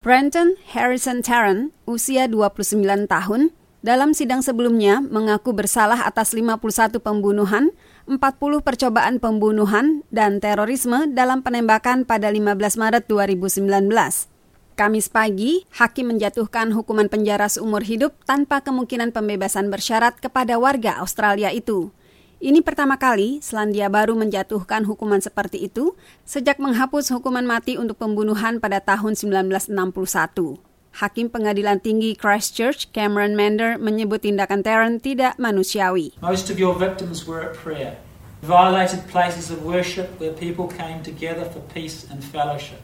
Brenton Harrison Tarrant, usia 29 tahun, dalam sidang sebelumnya mengaku bersalah atas 51 pembunuhan, 40 percobaan pembunuhan, dan terorisme dalam penembakan pada 15 Maret 2019. Kamis pagi, hakim menjatuhkan hukuman penjara seumur hidup tanpa kemungkinan pembebasan bersyarat kepada warga Australia itu. Ini pertama kali Selandia Baru menjatuhkan hukuman seperti itu sejak menghapus hukuman mati untuk pembunuhan pada tahun 1961. Hakim Pengadilan Tinggi Christchurch, Cameron Mander, menyebut tindakan Tarrant tidak manusiawi. Most of your victims were at prayer, violated places of worship where people came together for peace and fellowship.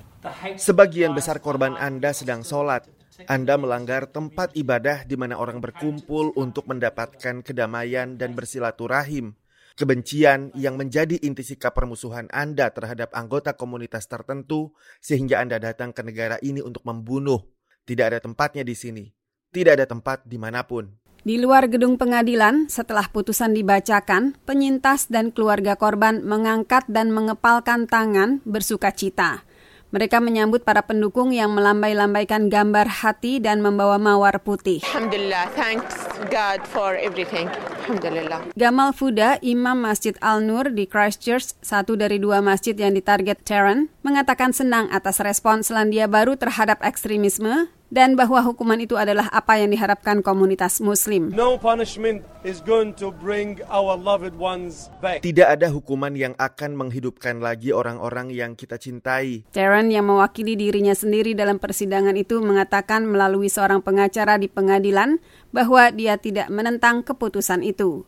Sebagian besar korban Anda sedang sholat. Anda melanggar tempat ibadah di mana orang berkumpul untuk mendapatkan kedamaian dan bersilaturahim. Kebencian yang menjadi inti sikap permusuhan Anda terhadap anggota komunitas tertentu sehingga Anda datang ke negara ini untuk membunuh. Tidak ada tempatnya di sini. Tidak ada tempat di mana pun. Di luar gedung pengadilan, setelah putusan dibacakan, penyintas dan keluarga korban mengangkat dan mengepalkan tangan bersuka cita. Mereka menyambut para pendukung yang melambai-lambaikan gambar hati dan membawa mawar putih. Alhamdulillah, thanks God for everything. Alhamdulillah. Gamal Fuda, Imam Masjid Al-Nur di Christchurch, satu dari dua masjid yang ditarget Terran, mengatakan senang atas respon Selandia Baru terhadap ekstremisme dan bahwa hukuman itu adalah apa yang diharapkan komunitas muslim. No punishment is going to bring our loved ones back. Tidak ada hukuman yang akan menghidupkan lagi orang-orang yang kita cintai. Terran yang mewakili dirinya sendiri dalam persidangan itu mengatakan melalui seorang pengacara di pengadilan bahwa dia tidak menentang keputusan itu.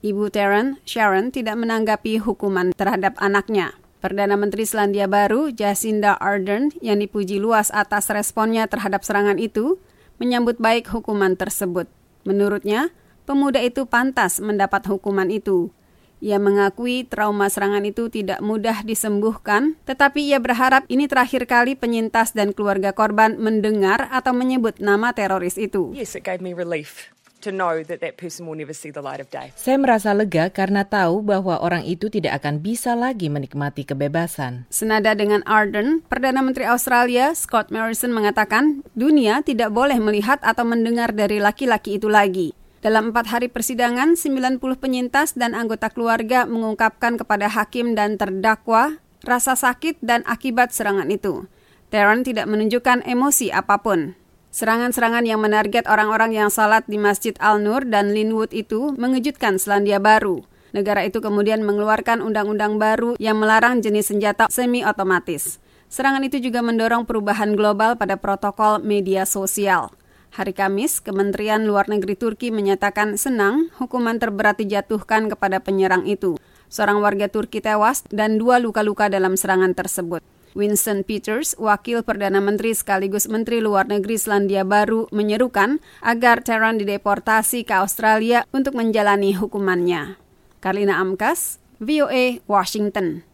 Ibu Terran, Sharon, tidak menanggapi hukuman terhadap anaknya. Perdana Menteri Selandia Baru, Jacinda Ardern, yang dipuji luas atas responnya terhadap serangan itu, menyambut baik hukuman tersebut. Menurutnya, pemuda itu pantas mendapat hukuman itu. Ia mengakui trauma serangan itu tidak mudah disembuhkan, tetapi ia berharap ini terakhir kali penyintas dan keluarga korban mendengar atau menyebut nama teroris itu. Yes, it gave me relief to know that that person will never see the light of day. Saya merasa lega karena tahu bahwa orang itu tidak akan bisa lagi menikmati kebebasan. Senada dengan Arden, Perdana Menteri Australia Scott Morrison mengatakan dunia tidak boleh melihat atau mendengar dari laki-laki itu lagi. Dalam empat hari persidangan, 90 penyintas dan anggota keluarga mengungkapkan kepada hakim dan terdakwa rasa sakit dan akibat serangan itu. Teron tidak menunjukkan emosi apa pun. Serangan-serangan yang menarget orang-orang yang salat di Masjid Al-Nur dan Linwood itu mengejutkan Selandia Baru. Negara itu kemudian mengeluarkan undang-undang baru yang melarang jenis senjata semi-otomatis. Serangan itu juga mendorong perubahan global pada protokol media sosial. Hari Kamis, Kementerian Luar Negeri Turki menyatakan senang hukuman terberat dijatuhkan kepada penyerang itu. Seorang warga Turki tewas dan dua luka-luka dalam serangan tersebut. Winston Peters, wakil Perdana Menteri sekaligus Menteri Luar Negeri Selandia Baru, menyerukan agar Tehran dideportasi ke Australia untuk menjalani hukumannya. Karlina Amkas, VOA, Washington.